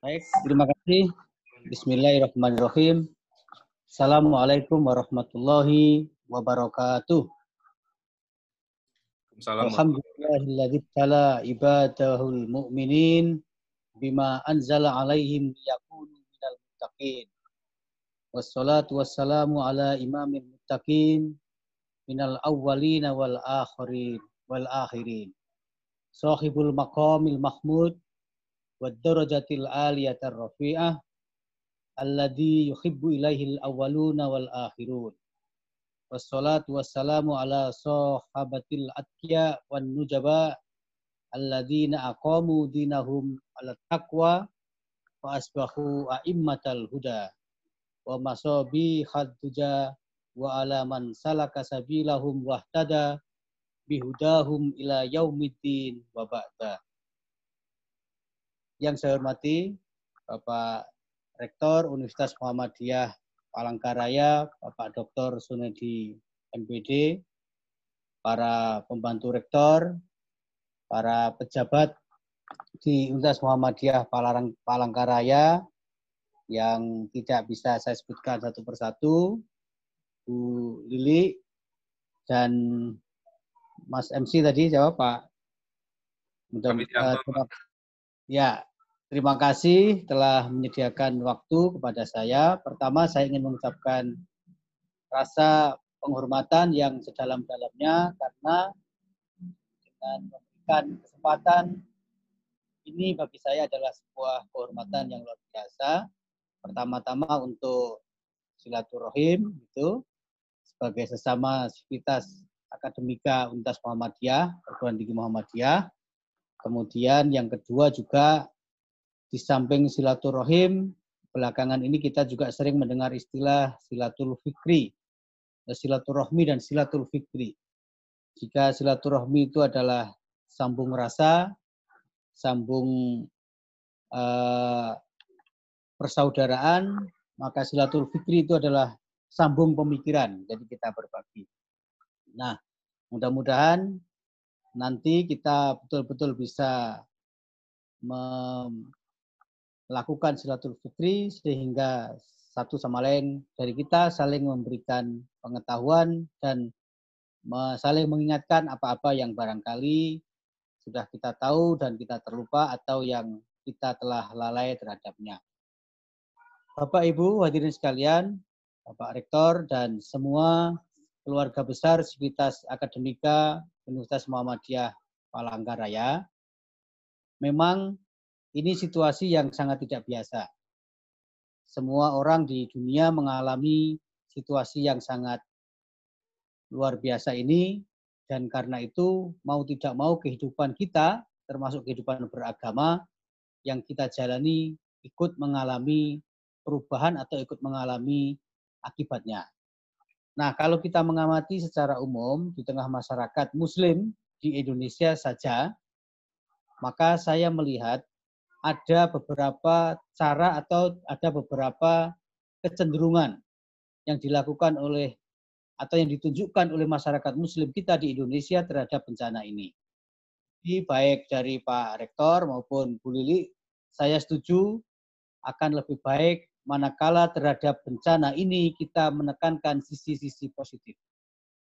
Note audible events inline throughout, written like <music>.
Baik, terima kasih. Bismillahirrahmanirrahim. Assalamualaikum warahmatullahi wabarakatuh. Alhamdulillahilladzi tala ibadahul mu'minin bima anzala alaihim liyakunu minal muttaqin. Wassalatu wassalamu ala imamil muttaqin minal awwalina wal akhirin wal akhirin. Sahibul maqamil mahmud wadarajatil aliyatar rafi'ah alladhi yuhibbu ilaihil awwaluna wal akhirun. Wassalatu wassalamu ala sahabatil atya wan nujaba alladzina aqamu dinahum ala taqwa wa asbahu a'immatal huda wa masabi khadduja wa ala man salaka sabilahum wahtada bihudahum ila yaumiddin wa yang saya hormati Bapak Rektor Universitas Muhammadiyah Palangkaraya, Bapak Dr. Sunedi MPD, para pembantu rektor, para pejabat di Universitas Muhammadiyah Palang Palangkaraya yang tidak bisa saya sebutkan satu persatu, Bu Lili dan Mas MC tadi jawab Pak. Mudah-mudahan ya Terima kasih telah menyediakan waktu kepada saya. Pertama, saya ingin mengucapkan rasa penghormatan yang sedalam-dalamnya karena dengan memberikan kesempatan ini bagi saya adalah sebuah kehormatan yang luar biasa. Pertama-tama untuk silaturahim itu sebagai sesama sivitas akademika Universitas Muhammadiyah, perguruan tinggi Muhammadiyah. Kemudian yang kedua juga di samping silaturahim, belakangan ini kita juga sering mendengar istilah silatul fikri, silaturahmi dan silatul fikri. Jika silaturahmi itu adalah sambung rasa, sambung uh, persaudaraan, maka silatul fikri itu adalah sambung pemikiran. Jadi kita berbagi. Nah, mudah-mudahan nanti kita betul-betul bisa melakukan silatul fitri sehingga satu sama lain dari kita saling memberikan pengetahuan dan saling mengingatkan apa-apa yang barangkali sudah kita tahu dan kita terlupa atau yang kita telah lalai terhadapnya. Bapak Ibu hadirin sekalian, Bapak Rektor dan semua keluarga besar Sivitas Akademika Universitas Muhammadiyah Palangkaraya, memang ini situasi yang sangat tidak biasa. Semua orang di dunia mengalami situasi yang sangat luar biasa ini dan karena itu mau tidak mau kehidupan kita termasuk kehidupan beragama yang kita jalani ikut mengalami perubahan atau ikut mengalami akibatnya. Nah, kalau kita mengamati secara umum di tengah masyarakat muslim di Indonesia saja, maka saya melihat ada beberapa cara atau ada beberapa kecenderungan yang dilakukan oleh atau yang ditunjukkan oleh masyarakat muslim kita di Indonesia terhadap bencana ini. Jadi baik dari Pak Rektor maupun Bu Lili, saya setuju akan lebih baik manakala terhadap bencana ini kita menekankan sisi-sisi positif.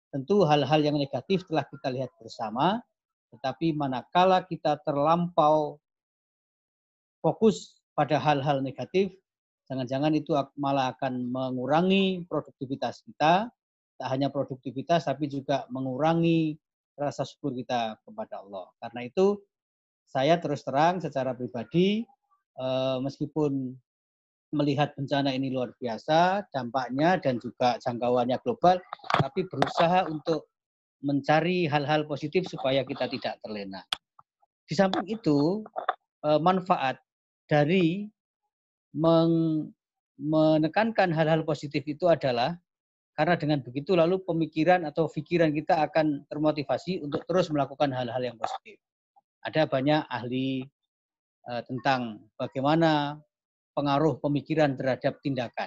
Tentu hal-hal yang negatif telah kita lihat bersama, tetapi manakala kita terlampau fokus pada hal-hal negatif, jangan-jangan itu malah akan mengurangi produktivitas kita, tak hanya produktivitas tapi juga mengurangi rasa syukur kita kepada Allah. Karena itu saya terus terang secara pribadi eh, meskipun melihat bencana ini luar biasa dampaknya dan juga jangkauannya global, tapi berusaha untuk mencari hal-hal positif supaya kita tidak terlena. Di samping itu, eh, manfaat dari menekankan hal-hal positif itu adalah karena dengan begitu lalu pemikiran atau pikiran kita akan termotivasi untuk terus melakukan hal-hal yang positif. Ada banyak ahli uh, tentang bagaimana pengaruh pemikiran terhadap tindakan.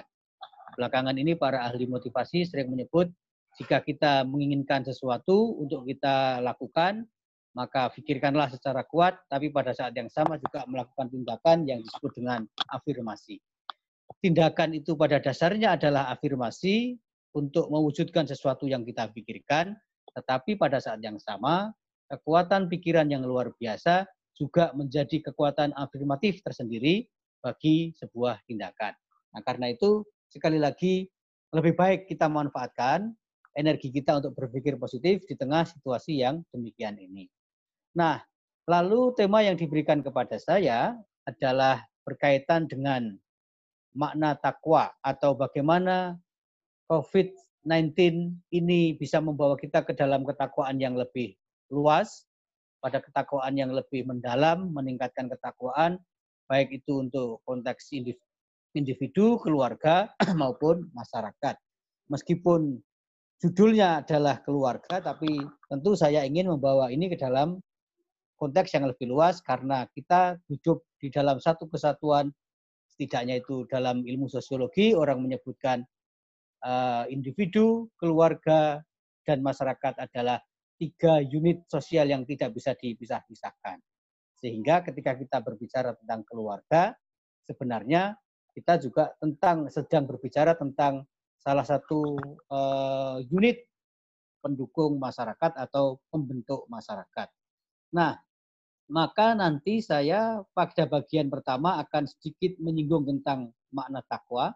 Belakangan ini para ahli motivasi sering menyebut jika kita menginginkan sesuatu untuk kita lakukan, maka pikirkanlah secara kuat, tapi pada saat yang sama juga melakukan tindakan yang disebut dengan afirmasi. Tindakan itu pada dasarnya adalah afirmasi untuk mewujudkan sesuatu yang kita pikirkan, tetapi pada saat yang sama, kekuatan pikiran yang luar biasa juga menjadi kekuatan afirmatif tersendiri bagi sebuah tindakan. Nah, karena itu sekali lagi lebih baik kita manfaatkan energi kita untuk berpikir positif di tengah situasi yang demikian ini. Nah, lalu tema yang diberikan kepada saya adalah berkaitan dengan makna takwa atau bagaimana COVID-19 ini bisa membawa kita ke dalam ketakwaan yang lebih luas, pada ketakwaan yang lebih mendalam, meningkatkan ketakwaan, baik itu untuk konteks individu, keluarga, <clears throat> maupun masyarakat. Meskipun judulnya adalah keluarga, tapi tentu saya ingin membawa ini ke dalam konteks yang lebih luas karena kita hidup di dalam satu kesatuan setidaknya itu dalam ilmu sosiologi orang menyebutkan uh, individu, keluarga, dan masyarakat adalah tiga unit sosial yang tidak bisa dipisah-pisahkan. Sehingga ketika kita berbicara tentang keluarga, sebenarnya kita juga tentang sedang berbicara tentang salah satu uh, unit pendukung masyarakat atau pembentuk masyarakat. Nah, maka nanti saya pada bagian pertama akan sedikit menyinggung tentang makna takwa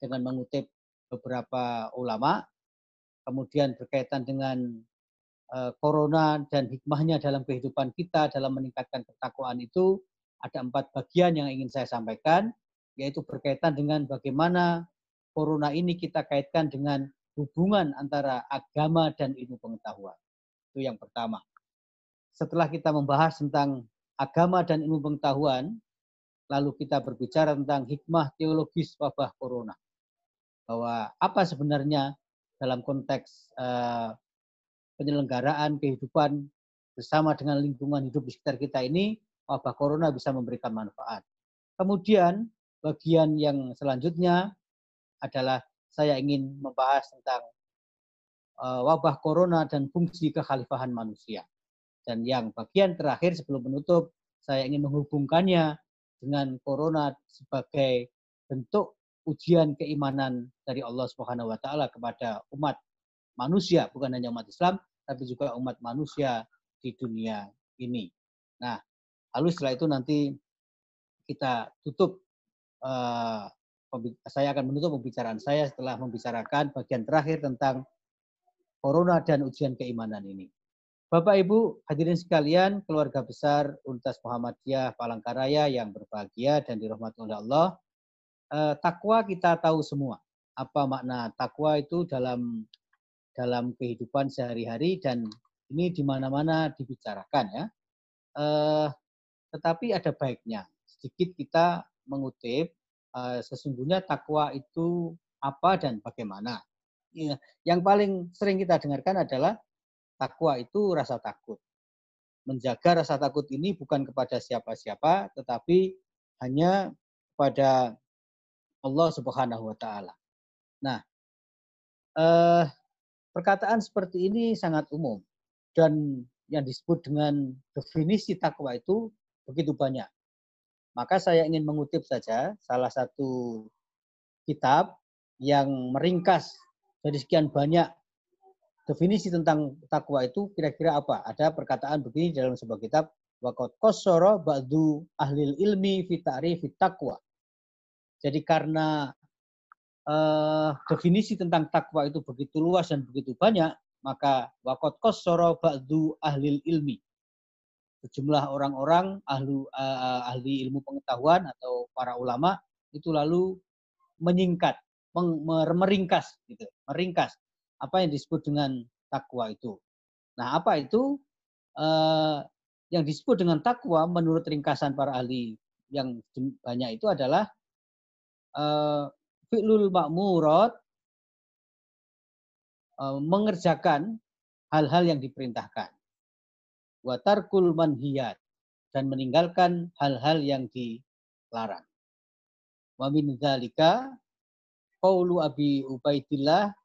dengan mengutip beberapa ulama, kemudian berkaitan dengan uh, corona dan hikmahnya dalam kehidupan kita dalam meningkatkan ketakwaan itu ada empat bagian yang ingin saya sampaikan, yaitu berkaitan dengan bagaimana corona ini kita kaitkan dengan hubungan antara agama dan ilmu pengetahuan. Itu yang pertama setelah kita membahas tentang agama dan ilmu pengetahuan, lalu kita berbicara tentang hikmah teologis wabah corona. Bahwa apa sebenarnya dalam konteks uh, penyelenggaraan kehidupan bersama dengan lingkungan hidup di sekitar kita ini, wabah corona bisa memberikan manfaat. Kemudian bagian yang selanjutnya adalah saya ingin membahas tentang uh, wabah corona dan fungsi kekhalifahan manusia. Dan yang bagian terakhir sebelum menutup, saya ingin menghubungkannya dengan corona sebagai bentuk ujian keimanan dari Allah Subhanahu wa taala kepada umat manusia, bukan hanya umat Islam, tapi juga umat manusia di dunia ini. Nah, lalu setelah itu nanti kita tutup uh, saya akan menutup pembicaraan saya setelah membicarakan bagian terakhir tentang corona dan ujian keimanan ini. Bapak Ibu hadirin sekalian, keluarga besar Universitas Muhammadiyah Palangkaraya yang berbahagia dan dirahmati oleh Allah. Eh, takwa kita tahu semua. Apa makna takwa itu dalam dalam kehidupan sehari-hari dan ini di mana-mana dibicarakan ya. Eh, tetapi ada baiknya. Sedikit kita mengutip eh, sesungguhnya takwa itu apa dan bagaimana. Ya, yang paling sering kita dengarkan adalah Takwa itu rasa takut. Menjaga rasa takut ini bukan kepada siapa-siapa, tetapi hanya kepada Allah Subhanahu wa taala. Nah, eh, perkataan seperti ini sangat umum dan yang disebut dengan definisi takwa itu begitu banyak. Maka saya ingin mengutip saja salah satu kitab yang meringkas dari sekian banyak definisi tentang takwa itu kira-kira apa? Ada perkataan begini dalam sebuah kitab, Waqat kosoro ba'du ahlil ilmi fitari fitakwa. Jadi karena uh, definisi tentang takwa itu begitu luas dan begitu banyak, maka wakot kosoro ba'du ahlil ilmi. Sejumlah orang-orang ahlu, uh, ahli ilmu pengetahuan atau para ulama itu lalu menyingkat, meringkas, gitu, meringkas apa yang disebut dengan takwa itu. Nah, apa itu eh, yang disebut dengan takwa menurut ringkasan para ahli yang banyak itu adalah eh, fi'lul ma'murat eh, mengerjakan hal-hal yang diperintahkan. Watarkul manhiyat dan meninggalkan hal-hal yang dilarang. Wa min dzalika qaulu Abi Ubaidillah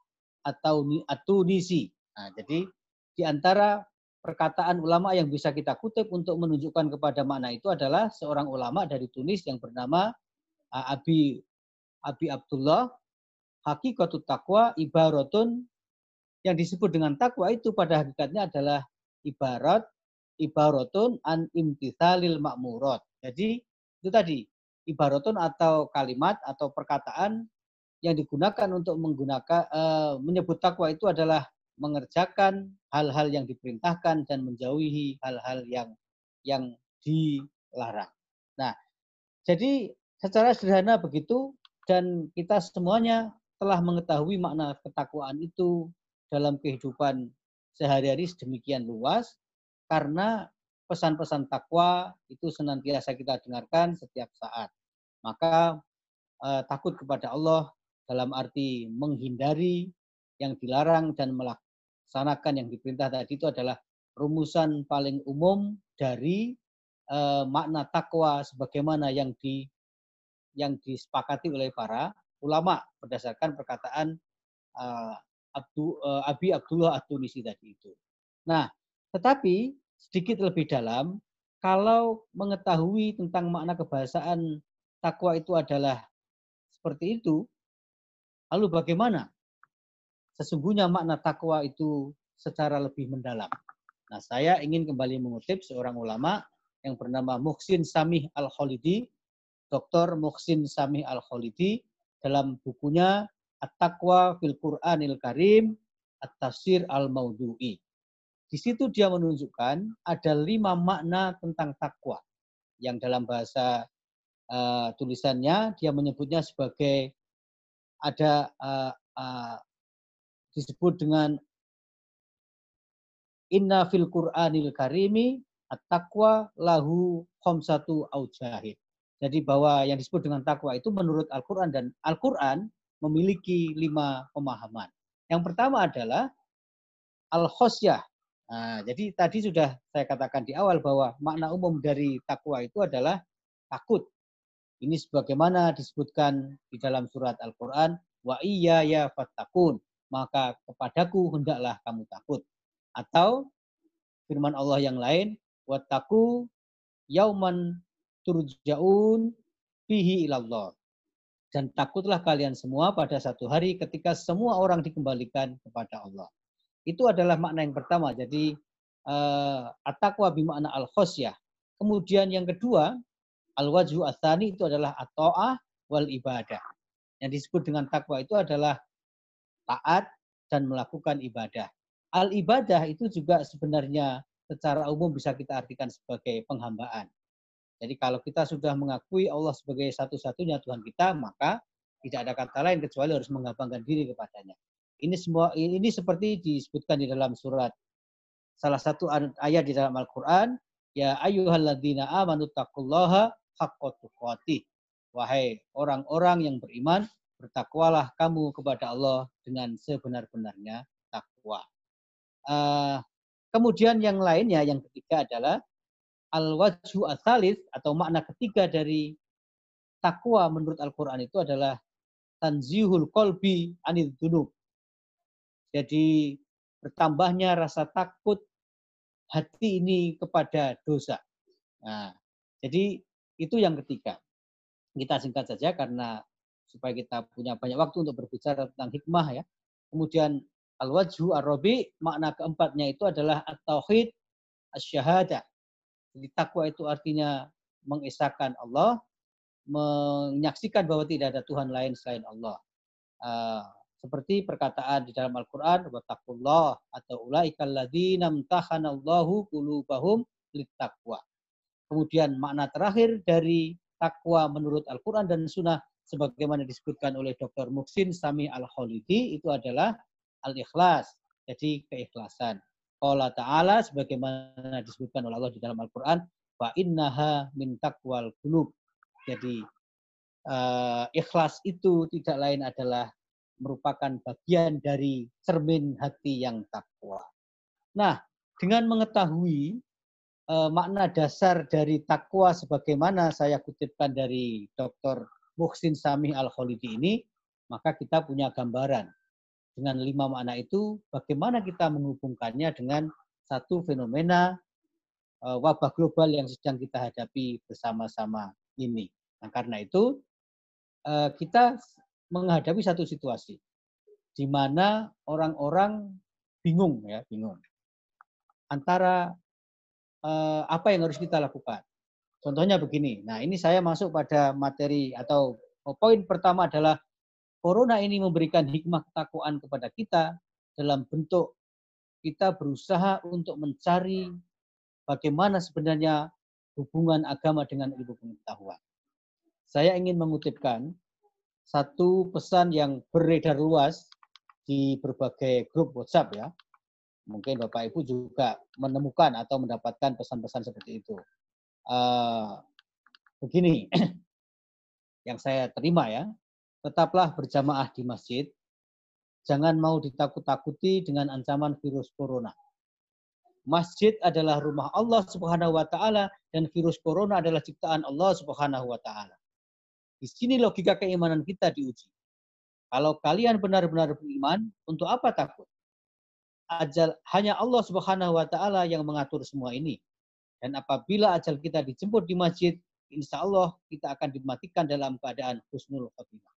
atau Atunisi. Nah, jadi di antara perkataan ulama yang bisa kita kutip untuk menunjukkan kepada makna itu adalah seorang ulama dari Tunis yang bernama Abi Abi Abdullah Hakikatut Taqwa ibaratun yang disebut dengan takwa itu pada hakikatnya adalah ibarat ibaratun an imtithalil makmurat. Jadi itu tadi ibaratun atau kalimat atau perkataan yang digunakan untuk menggunakan uh, menyebut takwa itu adalah mengerjakan hal-hal yang diperintahkan dan menjauhi hal-hal yang yang dilarang. Nah, jadi secara sederhana begitu dan kita semuanya telah mengetahui makna ketakwaan itu dalam kehidupan sehari-hari sedemikian luas karena pesan-pesan takwa itu senantiasa kita dengarkan setiap saat. Maka eh, takut kepada Allah dalam arti menghindari yang dilarang dan melakukan laksanakan yang diperintah tadi itu adalah rumusan paling umum dari uh, makna takwa sebagaimana yang di yang disepakati oleh para ulama berdasarkan perkataan uh, Abdu, uh, Abi Abdullah At-Tunisi tadi itu. Nah, tetapi sedikit lebih dalam kalau mengetahui tentang makna kebahasaan takwa itu adalah seperti itu, lalu bagaimana sesungguhnya makna takwa itu secara lebih mendalam. Nah, saya ingin kembali mengutip seorang ulama yang bernama Muhsin Samih Al-Khalidi, Dr. Muhsin Samih Al-Khalidi dalam bukunya At-Taqwa fil Qur'anil Karim, At-Tafsir Al-Maudhu'i. Di situ dia menunjukkan ada lima makna tentang takwa yang dalam bahasa uh, tulisannya dia menyebutnya sebagai ada uh, uh, disebut dengan Inna fil Qur'anil Karimi at-taqwa lahu khamsatu aujahid. Jadi bahwa yang disebut dengan takwa itu menurut Al-Quran dan Al-Quran memiliki lima pemahaman. Yang pertama adalah al-khosyah. Nah, jadi tadi sudah saya katakan di awal bahwa makna umum dari takwa itu adalah takut. Ini sebagaimana disebutkan di dalam surat Al-Quran, wa iya ya fattakun maka kepadaku hendaklah kamu takut. Atau firman Allah yang lain, wattaku yauman turja'un fihi ilallah. Dan takutlah kalian semua pada satu hari ketika semua orang dikembalikan kepada Allah. Itu adalah makna yang pertama. Jadi uh, at-taqwa bimakna al-khosyah. Kemudian yang kedua, al-wajhu athani itu adalah at-ta'ah wal ibadah. Yang disebut dengan takwa itu adalah taat dan melakukan ibadah. Al ibadah itu juga sebenarnya secara umum bisa kita artikan sebagai penghambaan. Jadi kalau kita sudah mengakui Allah sebagai satu-satunya Tuhan kita, maka tidak ada kata lain kecuali harus menghambangkan diri kepadanya. Ini semua ini seperti disebutkan di dalam surat salah satu ayat di dalam Al-Qur'an, ya ayyuhalladzina amanu taqullaha haqqa tuqatih. Wahai orang-orang yang beriman, bertakwalah kamu kepada Allah dengan sebenar-benarnya takwa. Uh, kemudian yang lainnya, yang ketiga adalah al-wajhu asalis atau makna ketiga dari takwa menurut Al-Quran itu adalah tanzihul kolbi anil dunub. Jadi bertambahnya rasa takut hati ini kepada dosa. Nah, jadi itu yang ketiga. Kita singkat saja karena supaya kita punya banyak waktu untuk berbicara tentang hikmah ya. Kemudian al-wajhu ar-rabi makna keempatnya itu adalah at-tauhid asy-syahadah. Jadi takwa itu artinya mengesahkan Allah, menyaksikan bahwa tidak ada Tuhan lain selain Allah. Uh, seperti perkataan di dalam Al-Quran, wattaqullah atau ulaikal ladzina Allahu qulubahum littaqwa. Kemudian makna terakhir dari takwa menurut Al-Quran dan Sunnah sebagaimana disebutkan oleh Dr. Muksin Sami Al-Khalidi itu adalah al-ikhlas. Jadi keikhlasan. Allah Ta'ala sebagaimana disebutkan oleh Allah di dalam Al-Quran, fa innaha min taqwal qulub. Jadi uh, ikhlas itu tidak lain adalah merupakan bagian dari cermin hati yang takwa. Nah, dengan mengetahui uh, makna dasar dari takwa sebagaimana saya kutipkan dari Dr. Muhsin Sami Al-Khalidi ini, maka kita punya gambaran. Dengan lima makna itu, bagaimana kita menghubungkannya dengan satu fenomena uh, wabah global yang sedang kita hadapi bersama-sama ini. Nah, karena itu uh, kita menghadapi satu situasi di mana orang-orang bingung ya, bingung antara uh, apa yang harus kita lakukan. Contohnya begini. Nah, ini saya masuk pada materi atau poin pertama adalah corona ini memberikan hikmah ketakwaan kepada kita dalam bentuk kita berusaha untuk mencari bagaimana sebenarnya hubungan agama dengan ilmu pengetahuan. Saya ingin mengutipkan satu pesan yang beredar luas di berbagai grup WhatsApp ya. Mungkin Bapak Ibu juga menemukan atau mendapatkan pesan-pesan seperti itu. Uh, begini, <clears throat> yang saya terima ya, tetaplah berjamaah di masjid, jangan mau ditakut-takuti dengan ancaman virus corona. Masjid adalah rumah Allah Subhanahu wa taala dan virus corona adalah ciptaan Allah Subhanahu wa taala. Di sini logika keimanan kita diuji. Kalau kalian benar-benar beriman, untuk apa takut? Ajal hanya Allah Subhanahu wa taala yang mengatur semua ini. Dan apabila ajal kita dijemput di masjid, insya Allah kita akan dimatikan dalam keadaan husnul khotimah.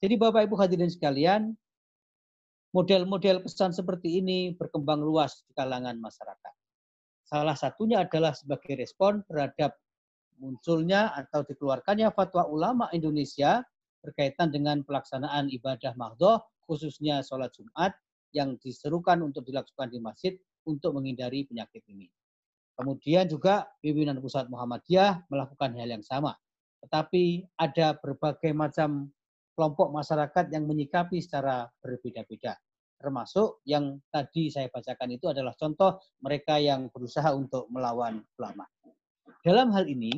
Jadi Bapak Ibu hadirin sekalian, model-model pesan seperti ini berkembang luas di kalangan masyarakat. Salah satunya adalah sebagai respon terhadap munculnya atau dikeluarkannya fatwa ulama Indonesia berkaitan dengan pelaksanaan ibadah mahdoh, khususnya sholat Jumat, yang diserukan untuk dilakukan di masjid untuk menghindari penyakit ini. Kemudian juga pimpinan pusat Muhammadiyah melakukan hal yang sama. Tetapi ada berbagai macam kelompok masyarakat yang menyikapi secara berbeda-beda. Termasuk yang tadi saya bacakan itu adalah contoh mereka yang berusaha untuk melawan ulama. Dalam hal ini,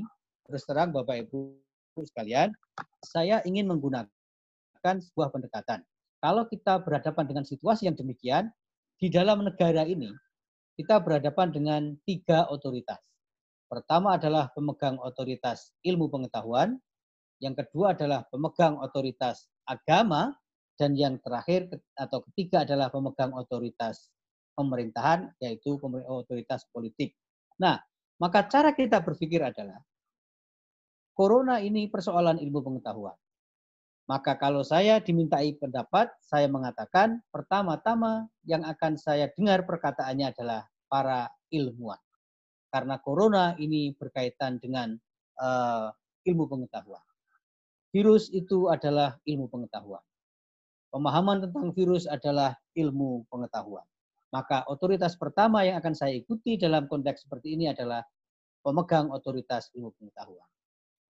terus terang Bapak Ibu sekalian, saya ingin menggunakan sebuah pendekatan. Kalau kita berhadapan dengan situasi yang demikian, di dalam negara ini, kita berhadapan dengan tiga otoritas. Pertama adalah pemegang otoritas ilmu pengetahuan, yang kedua adalah pemegang otoritas agama, dan yang terakhir atau ketiga adalah pemegang otoritas pemerintahan, yaitu otoritas politik. Nah, maka cara kita berpikir adalah, corona ini persoalan ilmu pengetahuan. Maka kalau saya dimintai pendapat, saya mengatakan pertama-tama yang akan saya dengar perkataannya adalah para ilmuwan. Karena corona ini berkaitan dengan uh, ilmu pengetahuan. Virus itu adalah ilmu pengetahuan. Pemahaman tentang virus adalah ilmu pengetahuan. Maka otoritas pertama yang akan saya ikuti dalam konteks seperti ini adalah pemegang otoritas ilmu pengetahuan.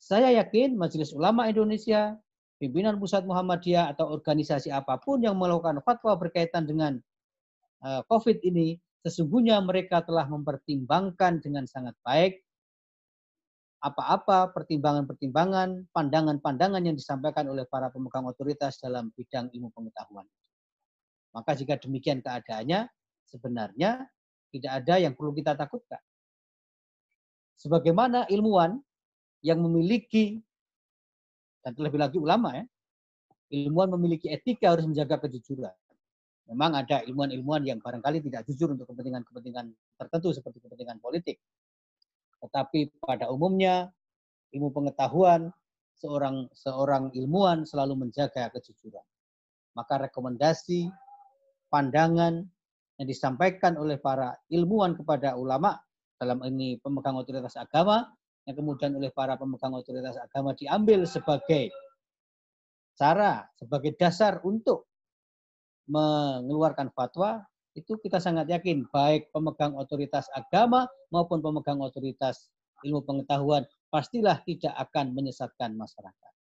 Saya yakin Majelis Ulama Indonesia, pimpinan pusat Muhammadiyah atau organisasi apa pun yang melakukan fatwa berkaitan dengan eh, COVID ini, sesungguhnya mereka telah mempertimbangkan dengan sangat baik apa-apa pertimbangan-pertimbangan, pandangan-pandangan yang disampaikan oleh para pemegang otoritas dalam bidang ilmu pengetahuan. Maka jika demikian keadaannya, sebenarnya tidak ada yang perlu kita takutkan. Sebagaimana ilmuwan yang memiliki, dan terlebih lagi ulama ya, ilmuwan memiliki etika harus menjaga kejujuran. Memang ada ilmuwan-ilmuwan yang barangkali tidak jujur untuk kepentingan-kepentingan tertentu seperti kepentingan politik. Tetapi pada umumnya ilmu pengetahuan seorang seorang ilmuwan selalu menjaga kejujuran. Maka rekomendasi, pandangan yang disampaikan oleh para ilmuwan kepada ulama dalam ini pemegang otoritas agama yang kemudian oleh para pemegang otoritas agama diambil sebagai cara, sebagai dasar untuk mengeluarkan fatwa itu kita sangat yakin baik pemegang otoritas agama maupun pemegang otoritas ilmu pengetahuan pastilah tidak akan menyesatkan masyarakat.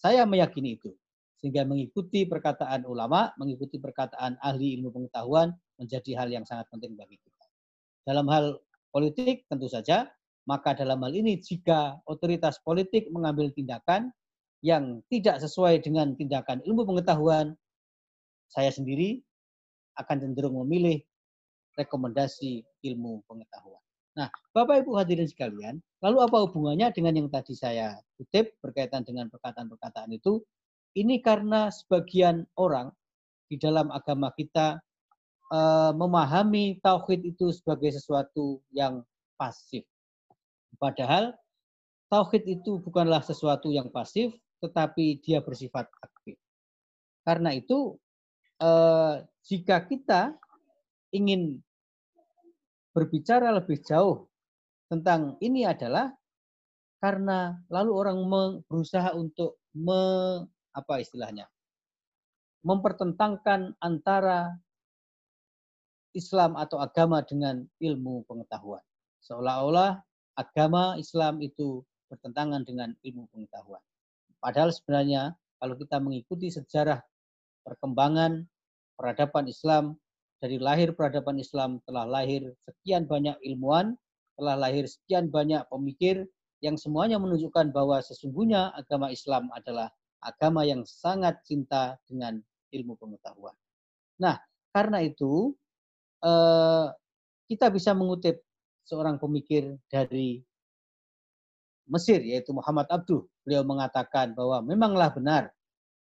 Saya meyakini itu. Sehingga mengikuti perkataan ulama, mengikuti perkataan ahli ilmu pengetahuan menjadi hal yang sangat penting bagi kita. Dalam hal politik tentu saja, maka dalam hal ini jika otoritas politik mengambil tindakan yang tidak sesuai dengan tindakan ilmu pengetahuan, saya sendiri akan cenderung memilih rekomendasi ilmu pengetahuan. Nah, Bapak Ibu hadirin sekalian, lalu apa hubungannya dengan yang tadi saya kutip berkaitan dengan perkataan-perkataan itu? Ini karena sebagian orang di dalam agama kita uh, memahami tauhid itu sebagai sesuatu yang pasif. Padahal tauhid itu bukanlah sesuatu yang pasif, tetapi dia bersifat aktif. Karena itu, uh, jika kita ingin berbicara lebih jauh tentang ini adalah karena lalu orang berusaha untuk me, apa istilahnya mempertentangkan antara Islam atau agama dengan ilmu pengetahuan. Seolah-olah agama Islam itu bertentangan dengan ilmu pengetahuan. Padahal sebenarnya kalau kita mengikuti sejarah perkembangan peradaban Islam, dari lahir peradaban Islam telah lahir sekian banyak ilmuwan, telah lahir sekian banyak pemikir yang semuanya menunjukkan bahwa sesungguhnya agama Islam adalah agama yang sangat cinta dengan ilmu pengetahuan. Nah, karena itu Eh, kita bisa mengutip seorang pemikir dari Mesir yaitu Muhammad Abduh. Beliau mengatakan bahwa memanglah benar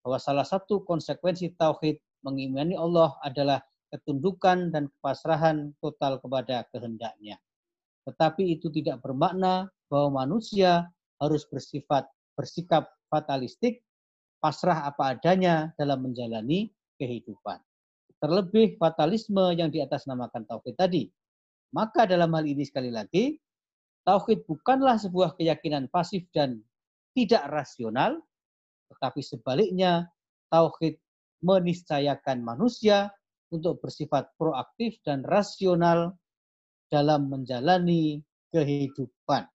bahwa salah satu konsekuensi tauhid mengimani Allah adalah ketundukan dan kepasrahan total kepada kehendaknya. Tetapi itu tidak bermakna bahwa manusia harus bersifat bersikap fatalistik, pasrah apa adanya dalam menjalani kehidupan terlebih fatalisme yang di atas namakan tauhid tadi. Maka dalam hal ini sekali lagi, tauhid bukanlah sebuah keyakinan pasif dan tidak rasional, tetapi sebaliknya tauhid meniscayakan manusia untuk bersifat proaktif dan rasional dalam menjalani kehidupan.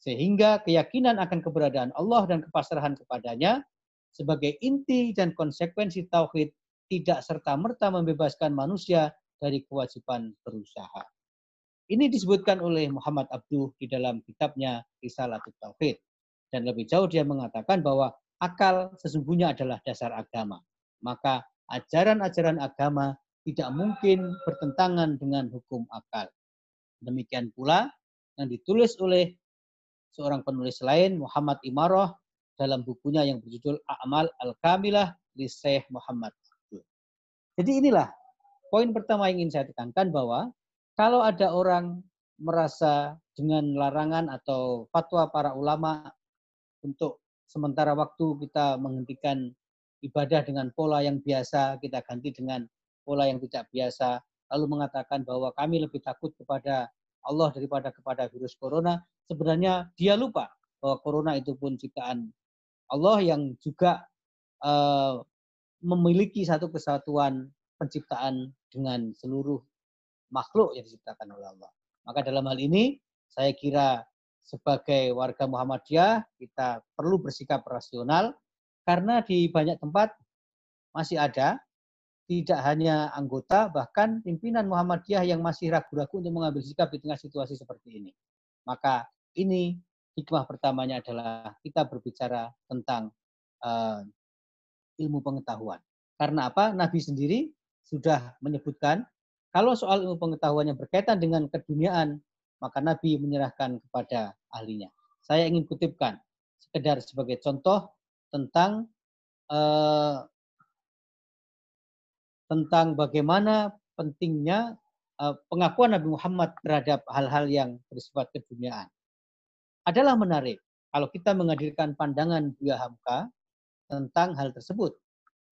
Sehingga keyakinan akan keberadaan Allah dan kepasrahan kepadanya sebagai inti dan konsekuensi tauhid tidak serta-merta membebaskan manusia dari kewajiban berusaha. Ini disebutkan oleh Muhammad Abduh di dalam kitabnya Risalatul Tauhid. Dan lebih jauh dia mengatakan bahwa akal sesungguhnya adalah dasar agama. Maka ajaran-ajaran agama tidak mungkin bertentangan dengan hukum akal. Demikian pula yang ditulis oleh seorang penulis lain, Muhammad Imaroh, dalam bukunya yang berjudul A'mal Al-Kamilah di Syekh Muhammad jadi inilah poin pertama yang ingin saya tekankan bahwa kalau ada orang merasa dengan larangan atau fatwa para ulama untuk sementara waktu kita menghentikan ibadah dengan pola yang biasa, kita ganti dengan pola yang tidak biasa, lalu mengatakan bahwa kami lebih takut kepada Allah daripada kepada virus corona, sebenarnya dia lupa bahwa corona itu pun ciptaan Allah yang juga uh, memiliki satu kesatuan penciptaan dengan seluruh makhluk yang diciptakan oleh Allah. Maka dalam hal ini saya kira sebagai warga Muhammadiyah kita perlu bersikap rasional karena di banyak tempat masih ada tidak hanya anggota bahkan pimpinan Muhammadiyah yang masih ragu-ragu untuk mengambil sikap di tengah situasi seperti ini. Maka ini hikmah pertamanya adalah kita berbicara tentang uh, ilmu pengetahuan. Karena apa? Nabi sendiri sudah menyebutkan kalau soal ilmu yang berkaitan dengan keduniaan, maka Nabi menyerahkan kepada ahlinya. Saya ingin kutipkan sekedar sebagai contoh tentang eh, tentang bagaimana pentingnya eh, pengakuan Nabi Muhammad terhadap hal-hal yang bersifat keduniaan. Adalah menarik kalau kita menghadirkan pandangan Buya Hamka tentang hal tersebut.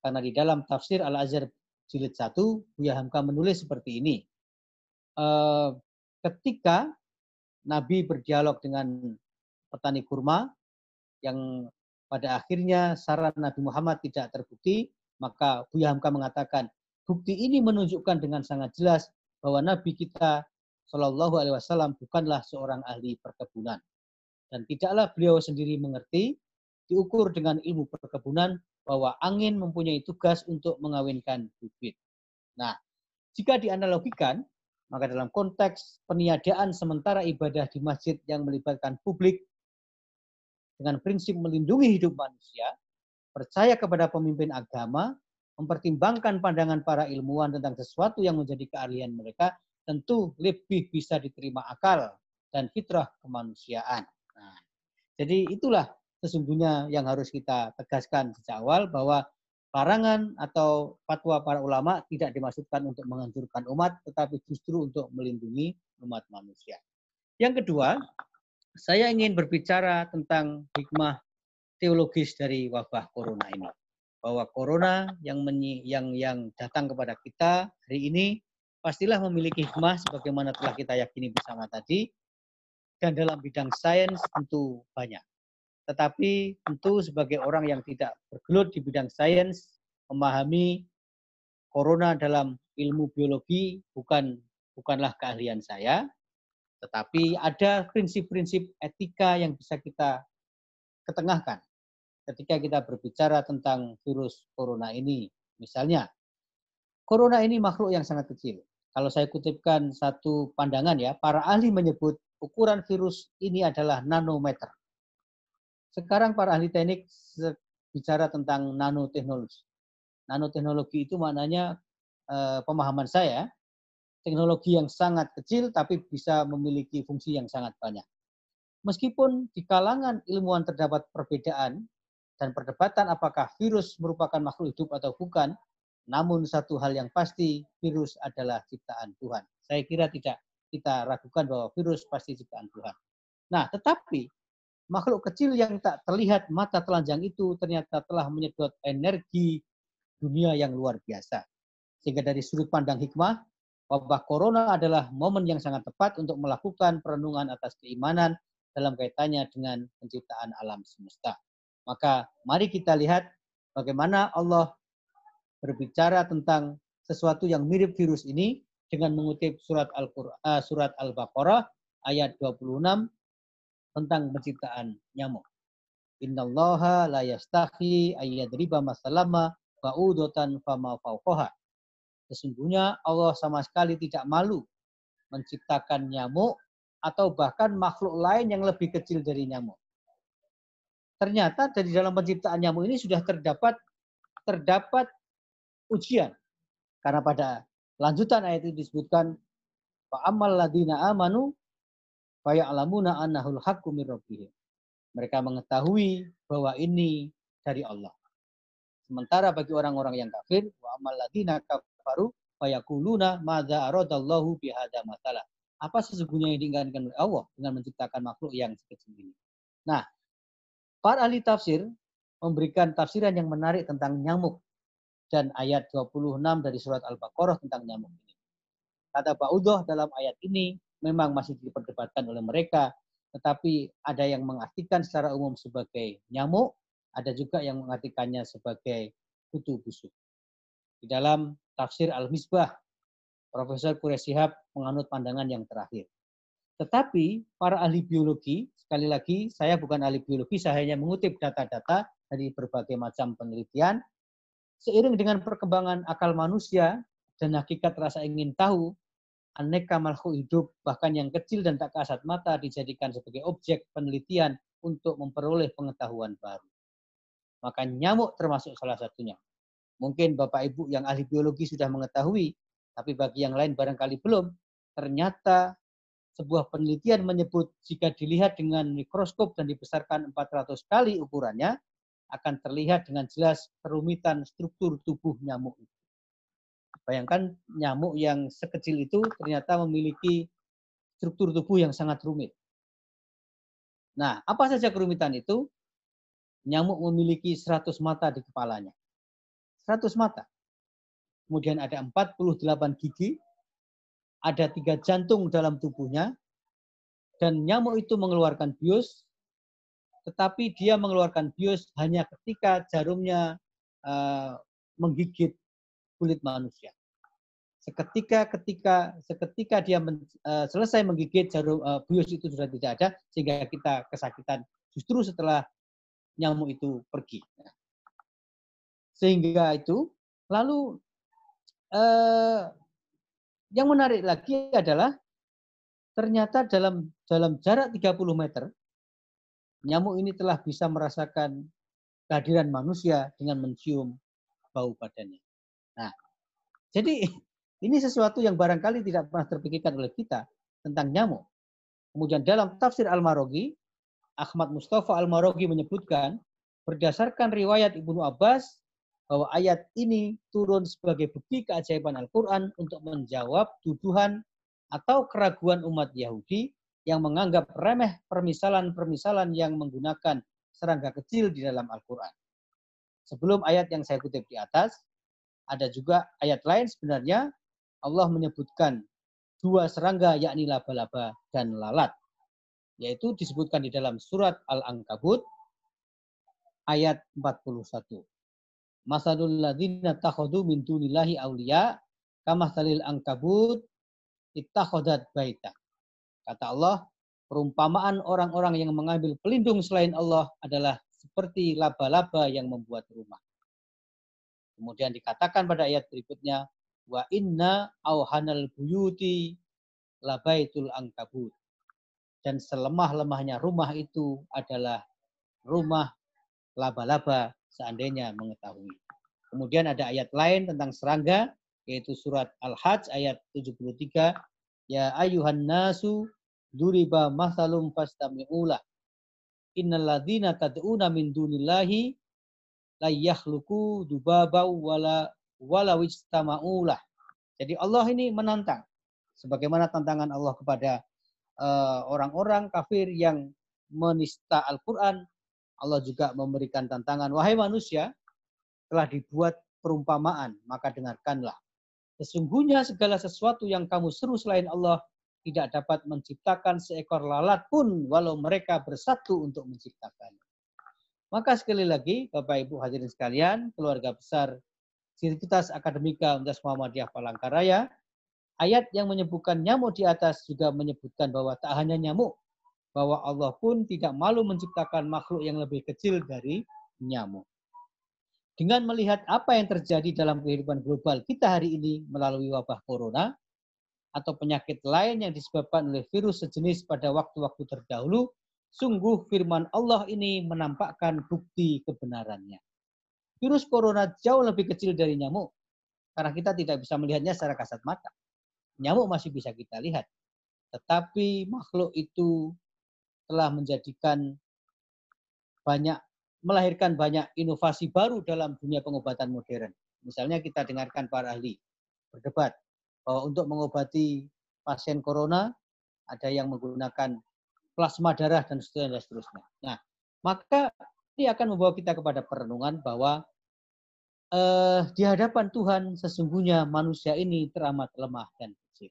Karena di dalam tafsir Al-Azhar jilid 1, Buya Hamka menulis seperti ini. E, ketika Nabi berdialog dengan petani kurma yang pada akhirnya saran Nabi Muhammad tidak terbukti, maka Buya Hamka mengatakan, bukti ini menunjukkan dengan sangat jelas bahwa Nabi kita Shallallahu Alaihi Wasallam bukanlah seorang ahli perkebunan dan tidaklah beliau sendiri mengerti diukur dengan ilmu perkebunan bahwa angin mempunyai tugas untuk mengawinkan bibit. Nah, jika dianalogikan, maka dalam konteks peniadaan sementara ibadah di masjid yang melibatkan publik dengan prinsip melindungi hidup manusia, percaya kepada pemimpin agama, mempertimbangkan pandangan para ilmuwan tentang sesuatu yang menjadi keahlian mereka, tentu lebih bisa diterima akal dan fitrah kemanusiaan. Nah, jadi itulah sesungguhnya yang harus kita tegaskan sejak awal bahwa larangan atau fatwa para ulama tidak dimaksudkan untuk menghancurkan umat, tetapi justru untuk melindungi umat manusia. Yang kedua, saya ingin berbicara tentang hikmah teologis dari wabah corona ini. Bahwa corona yang menyi, yang yang datang kepada kita hari ini pastilah memiliki hikmah sebagaimana telah kita yakini bersama tadi. Dan dalam bidang sains tentu banyak. Tetapi tentu sebagai orang yang tidak bergelut di bidang sains, memahami corona dalam ilmu biologi bukan bukanlah keahlian saya, tetapi ada prinsip-prinsip etika yang bisa kita ketengahkan ketika kita berbicara tentang virus corona ini. Misalnya, corona ini makhluk yang sangat kecil. Kalau saya kutipkan satu pandangan ya, para ahli menyebut ukuran virus ini adalah nanometer. Sekarang para ahli teknik bicara tentang nanoteknologi. Nanoteknologi itu maknanya eh, pemahaman saya, teknologi yang sangat kecil tapi bisa memiliki fungsi yang sangat banyak. Meskipun di kalangan ilmuwan terdapat perbedaan dan perdebatan apakah virus merupakan makhluk hidup atau bukan, namun satu hal yang pasti, virus adalah ciptaan Tuhan. Saya kira tidak kita ragukan bahwa virus pasti ciptaan Tuhan. Nah, tetapi makhluk kecil yang tak terlihat mata telanjang itu ternyata telah menyedot energi dunia yang luar biasa. Sehingga dari sudut pandang hikmah, wabah corona adalah momen yang sangat tepat untuk melakukan perenungan atas keimanan dalam kaitannya dengan penciptaan alam semesta. Maka mari kita lihat bagaimana Allah berbicara tentang sesuatu yang mirip virus ini dengan mengutip surat Al-Qur'an uh, surat Al-Baqarah ayat 26 tentang penciptaan nyamuk. Innallaha la yastahi ayyadriba masalama ba'udotan fama fauqaha. Sesungguhnya Allah sama sekali tidak malu menciptakan nyamuk atau bahkan makhluk lain yang lebih kecil dari nyamuk. Ternyata dari dalam penciptaan nyamuk ini sudah terdapat terdapat ujian. Karena pada lanjutan ayat itu disebutkan Fa'amal ladina amanu faya'lamuna annahul haqqu min rabbihim. Mereka mengetahui bahwa ini dari Allah. Sementara bagi orang-orang yang kafir, wa amal ladina kafaru fayaquluna madza aradallahu bihadza masalah. Apa sesungguhnya yang diinginkan oleh Allah dengan menciptakan makhluk yang sekecil ini? Nah, para ahli tafsir memberikan tafsiran yang menarik tentang nyamuk dan ayat 26 dari surat Al-Baqarah tentang nyamuk ini. Kata Ba'udoh dalam ayat ini memang masih diperdebatkan oleh mereka, tetapi ada yang mengartikan secara umum sebagai nyamuk, ada juga yang mengartikannya sebagai kutu busuk. Di dalam tafsir Al-Misbah, Profesor Kuresihab menganut pandangan yang terakhir. Tetapi para ahli biologi, sekali lagi saya bukan ahli biologi, saya hanya mengutip data-data dari berbagai macam penelitian. Seiring dengan perkembangan akal manusia dan hakikat rasa ingin tahu, aneka makhluk hidup, bahkan yang kecil dan tak kasat mata, dijadikan sebagai objek penelitian untuk memperoleh pengetahuan baru. Maka nyamuk termasuk salah satunya. Mungkin Bapak Ibu yang ahli biologi sudah mengetahui, tapi bagi yang lain barangkali belum. Ternyata sebuah penelitian menyebut jika dilihat dengan mikroskop dan dibesarkan 400 kali ukurannya, akan terlihat dengan jelas kerumitan struktur tubuh nyamuk itu. Bayangkan nyamuk yang sekecil itu ternyata memiliki struktur tubuh yang sangat rumit. Nah, apa saja kerumitan itu? Nyamuk memiliki 100 mata di kepalanya. 100 mata. Kemudian ada 48 gigi, ada tiga jantung dalam tubuhnya, dan nyamuk itu mengeluarkan bius, tetapi dia mengeluarkan bius hanya ketika jarumnya uh, menggigit kulit manusia. Seketika ketika seketika dia men, uh, selesai menggigit jarum uh, bius itu sudah tidak ada sehingga kita kesakitan justru setelah nyamuk itu pergi. Sehingga itu lalu uh, yang menarik lagi adalah ternyata dalam dalam jarak 30 meter nyamuk ini telah bisa merasakan kehadiran manusia dengan mencium bau badannya. Nah, jadi <laughs> ini sesuatu yang barangkali tidak pernah terpikirkan oleh kita tentang nyamuk. Kemudian dalam tafsir Al-Marogi, Ahmad Mustafa Al-Marogi menyebutkan, berdasarkan riwayat Ibnu Abbas, bahwa ayat ini turun sebagai bukti keajaiban Al-Quran untuk menjawab tuduhan atau keraguan umat Yahudi yang menganggap remeh permisalan-permisalan yang menggunakan serangga kecil di dalam Al-Quran. Sebelum ayat yang saya kutip di atas, ada juga ayat lain sebenarnya Allah menyebutkan dua serangga yakni laba-laba dan lalat. Yaitu disebutkan di dalam surat Al-Ankabut ayat 41. Masalul ladzina takhadu min dunillahi awliya kama salil angkabut ittakhadat baita. Kata Allah, perumpamaan orang-orang yang mengambil pelindung selain Allah adalah seperti laba-laba yang membuat rumah. Kemudian dikatakan pada ayat berikutnya, wa inna auhanal buyuti labaitul angkabut. Dan selemah-lemahnya rumah itu adalah rumah laba-laba seandainya mengetahui. Kemudian ada ayat lain tentang serangga, yaitu surat Al-Hajj ayat 73. Ya ayuhan nasu duriba masalum fastami'ulah. Innal ladzina tad'una min dunillahi la yakhluqu dubaba wala wala wijtama'ulah. Jadi Allah ini menantang. Sebagaimana tantangan Allah kepada eh, orang-orang uh, kafir yang menista Al-Quran, Allah juga memberikan tantangan, wahai manusia, telah dibuat perumpamaan, maka dengarkanlah. Sesungguhnya segala sesuatu yang kamu seru selain Allah tidak dapat menciptakan seekor lalat pun walau mereka bersatu untuk menciptakan. Maka sekali lagi, Bapak Ibu hadirin sekalian, keluarga besar Sirkitas Akademika Universitas Muhammadiyah Palangkaraya, ayat yang menyebutkan nyamuk di atas juga menyebutkan bahwa tak hanya nyamuk, bahwa Allah pun tidak malu menciptakan makhluk yang lebih kecil dari nyamuk. Dengan melihat apa yang terjadi dalam kehidupan global kita hari ini melalui wabah corona atau penyakit lain yang disebabkan oleh virus sejenis pada waktu-waktu terdahulu, sungguh firman Allah ini menampakkan bukti kebenarannya. Virus corona jauh lebih kecil dari nyamuk karena kita tidak bisa melihatnya secara kasat mata. Nyamuk masih bisa kita lihat. Tetapi makhluk itu telah menjadikan banyak melahirkan banyak inovasi baru dalam dunia pengobatan modern. Misalnya kita dengarkan para ahli berdebat bahwa untuk mengobati pasien corona ada yang menggunakan plasma darah dan seterusnya. Dan. Nah, maka ini akan membawa kita kepada perenungan bahwa eh, di hadapan Tuhan sesungguhnya manusia ini teramat lemah dan kecil.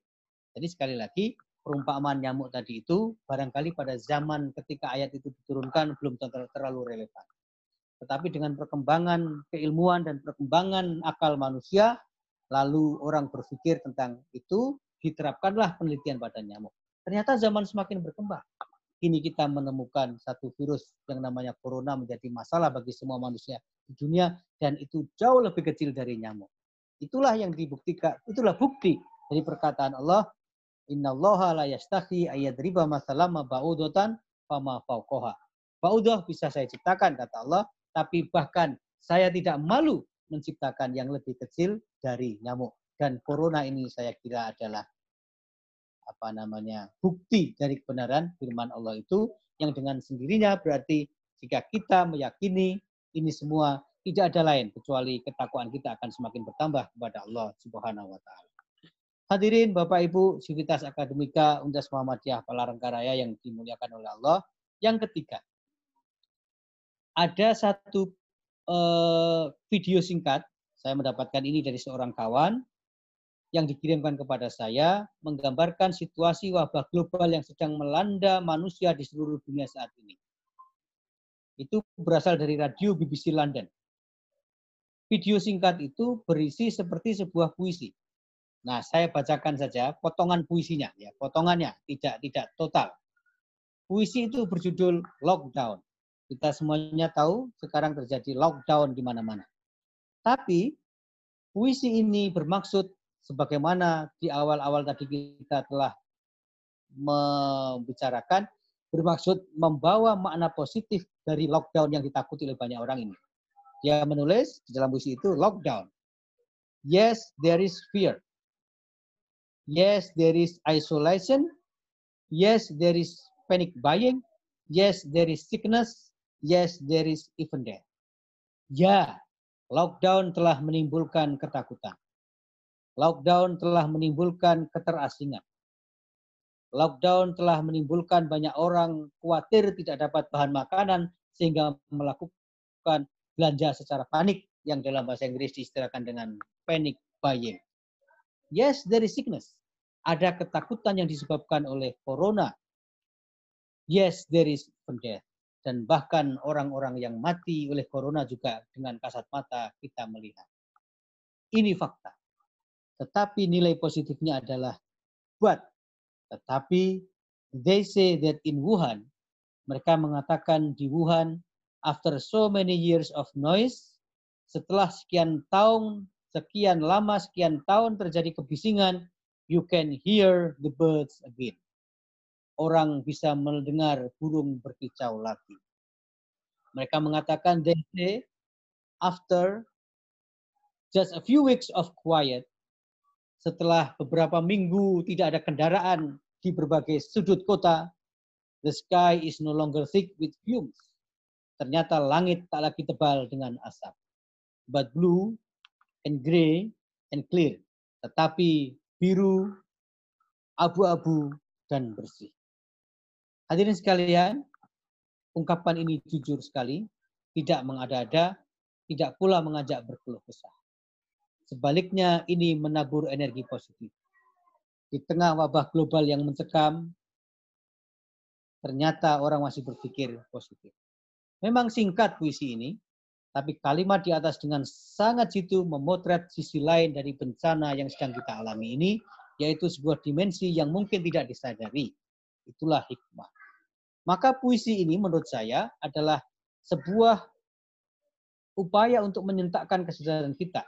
Jadi sekali lagi perumpamaan nyamuk tadi itu barangkali pada zaman ketika ayat itu diturunkan belum terlalu relevan. Tetapi dengan perkembangan keilmuan dan perkembangan akal manusia, lalu orang berpikir tentang itu, diterapkanlah penelitian pada nyamuk. Ternyata zaman semakin berkembang. Kini kita menemukan satu virus yang namanya corona menjadi masalah bagi semua manusia di dunia dan itu jauh lebih kecil dari nyamuk. Itulah yang dibuktikan, itulah bukti dari perkataan Allah Inna Allah la yastahi ayadriba masalama ba'udotan fama fauqoha. Ba'udoh bisa saya ciptakan, kata Allah, tapi bahkan saya tidak malu menciptakan yang lebih kecil dari nyamuk. Dan corona ini saya kira adalah apa namanya bukti dari kebenaran firman Allah itu yang dengan sendirinya berarti jika kita meyakini ini semua tidak ada lain kecuali ketakwaan kita akan semakin bertambah kepada Allah Subhanahu wa taala. Hadirin Bapak Ibu Sivitas Akademika Undas Muhammadiyah Palangkaraya yang dimuliakan oleh Allah. Yang ketiga, ada satu uh, video singkat, saya mendapatkan ini dari seorang kawan yang dikirimkan kepada saya menggambarkan situasi wabah global yang sedang melanda manusia di seluruh dunia saat ini. Itu berasal dari radio BBC London. Video singkat itu berisi seperti sebuah puisi. Nah, saya bacakan saja potongan puisinya ya, potongannya tidak tidak total. Puisi itu berjudul Lockdown. Kita semuanya tahu sekarang terjadi lockdown di mana-mana. Tapi puisi ini bermaksud sebagaimana di awal-awal tadi kita telah membicarakan bermaksud membawa makna positif dari lockdown yang ditakuti oleh banyak orang ini. Dia menulis di dalam puisi itu lockdown. Yes, there is fear. Yes, there is isolation. Yes, there is panic buying. Yes, there is sickness. Yes, there is even death. Ya, Lockdown telah menimbulkan ketakutan. Lockdown telah menimbulkan keterasingan. Lockdown telah menimbulkan banyak orang khawatir tidak dapat bahan makanan sehingga melakukan belanja secara panik yang dalam bahasa Inggris diistilahkan dengan panic buying. Yes, there is sickness. Ada ketakutan yang disebabkan oleh corona. Yes, there is death. Dan bahkan orang-orang yang mati oleh corona juga dengan kasat mata kita melihat. Ini fakta. Tetapi nilai positifnya adalah but. Tetapi they say that in Wuhan, mereka mengatakan di Wuhan, after so many years of noise, setelah sekian tahun, sekian lama, sekian tahun terjadi kebisingan, you can hear the birds again. Orang bisa mendengar burung berkicau lagi. Mereka mengatakan, they say, after just a few weeks of quiet, setelah beberapa minggu tidak ada kendaraan di berbagai sudut kota, the sky is no longer thick with fumes. Ternyata langit tak lagi tebal dengan asap. But blue and gray and clear. Tetapi biru, abu-abu, dan bersih. Hadirin sekalian, ungkapan ini jujur sekali, tidak mengada-ada, tidak pula mengajak berkeluh kesah. Sebaliknya ini menabur energi positif. Di tengah wabah global yang mencekam, ternyata orang masih berpikir positif. Memang singkat puisi ini, tapi kalimat di atas dengan sangat jitu memotret sisi lain dari bencana yang sedang kita alami ini, yaitu sebuah dimensi yang mungkin tidak disadari. Itulah hikmah. Maka puisi ini menurut saya adalah sebuah upaya untuk menyentakkan kesadaran kita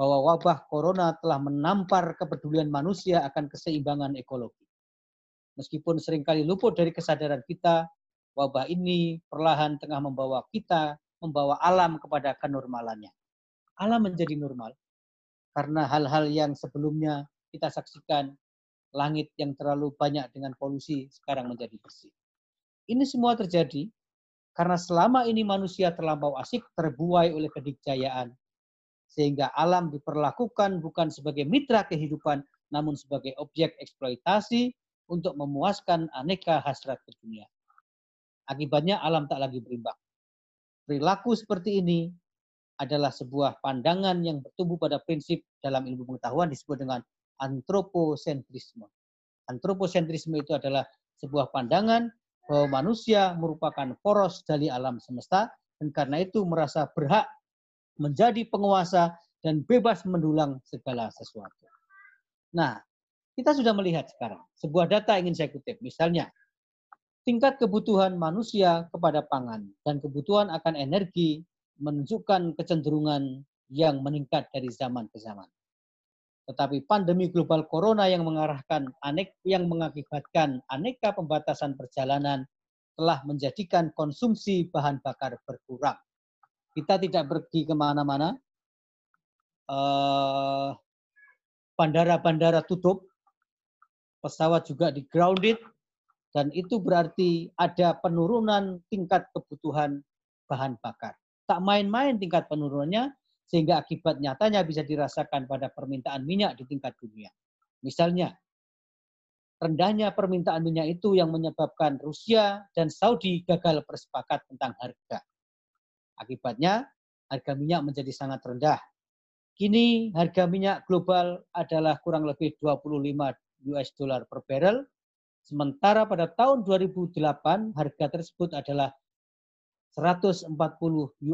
bahwa wabah corona telah menampar kepedulian manusia akan keseimbangan ekologi. Meskipun sering kali luput dari kesadaran kita, wabah ini perlahan tengah membawa kita, membawa alam kepada kenormalannya. Alam menjadi normal karena hal-hal yang sebelumnya kita saksikan, langit yang terlalu banyak dengan polusi sekarang menjadi bersih. Ini semua terjadi karena selama ini manusia terlampau asik terbuai oleh kedikjayaan, sehingga alam diperlakukan bukan sebagai mitra kehidupan, namun sebagai objek eksploitasi untuk memuaskan aneka hasrat dunia. Akibatnya alam tak lagi berimbang. Perilaku seperti ini adalah sebuah pandangan yang bertumbuh pada prinsip dalam ilmu pengetahuan disebut dengan antroposentrisme. Antroposentrisme itu adalah sebuah pandangan bahwa manusia merupakan poros dari alam semesta dan karena itu merasa berhak menjadi penguasa dan bebas mendulang segala sesuatu. Nah, kita sudah melihat sekarang sebuah data ingin saya kutip. Misalnya, tingkat kebutuhan manusia kepada pangan dan kebutuhan akan energi menunjukkan kecenderungan yang meningkat dari zaman ke zaman. Tetapi pandemi global corona yang mengarahkan anek yang mengakibatkan aneka pembatasan perjalanan telah menjadikan konsumsi bahan bakar berkurang. Kita tidak pergi ke mana-mana. Uh, bandara-bandara tutup, pesawat juga di grounded, dan itu berarti ada penurunan tingkat kebutuhan bahan bakar. Tak main-main tingkat penurunannya, sehingga akibat nyatanya bisa dirasakan pada permintaan minyak di tingkat dunia. Misalnya, rendahnya permintaan minyak itu yang menyebabkan Rusia dan Saudi gagal bersepakat tentang harga. Akibatnya, harga minyak menjadi sangat rendah. Kini harga minyak global adalah kurang lebih 25 US dollar per barrel, sementara pada tahun 2008 harga tersebut adalah 140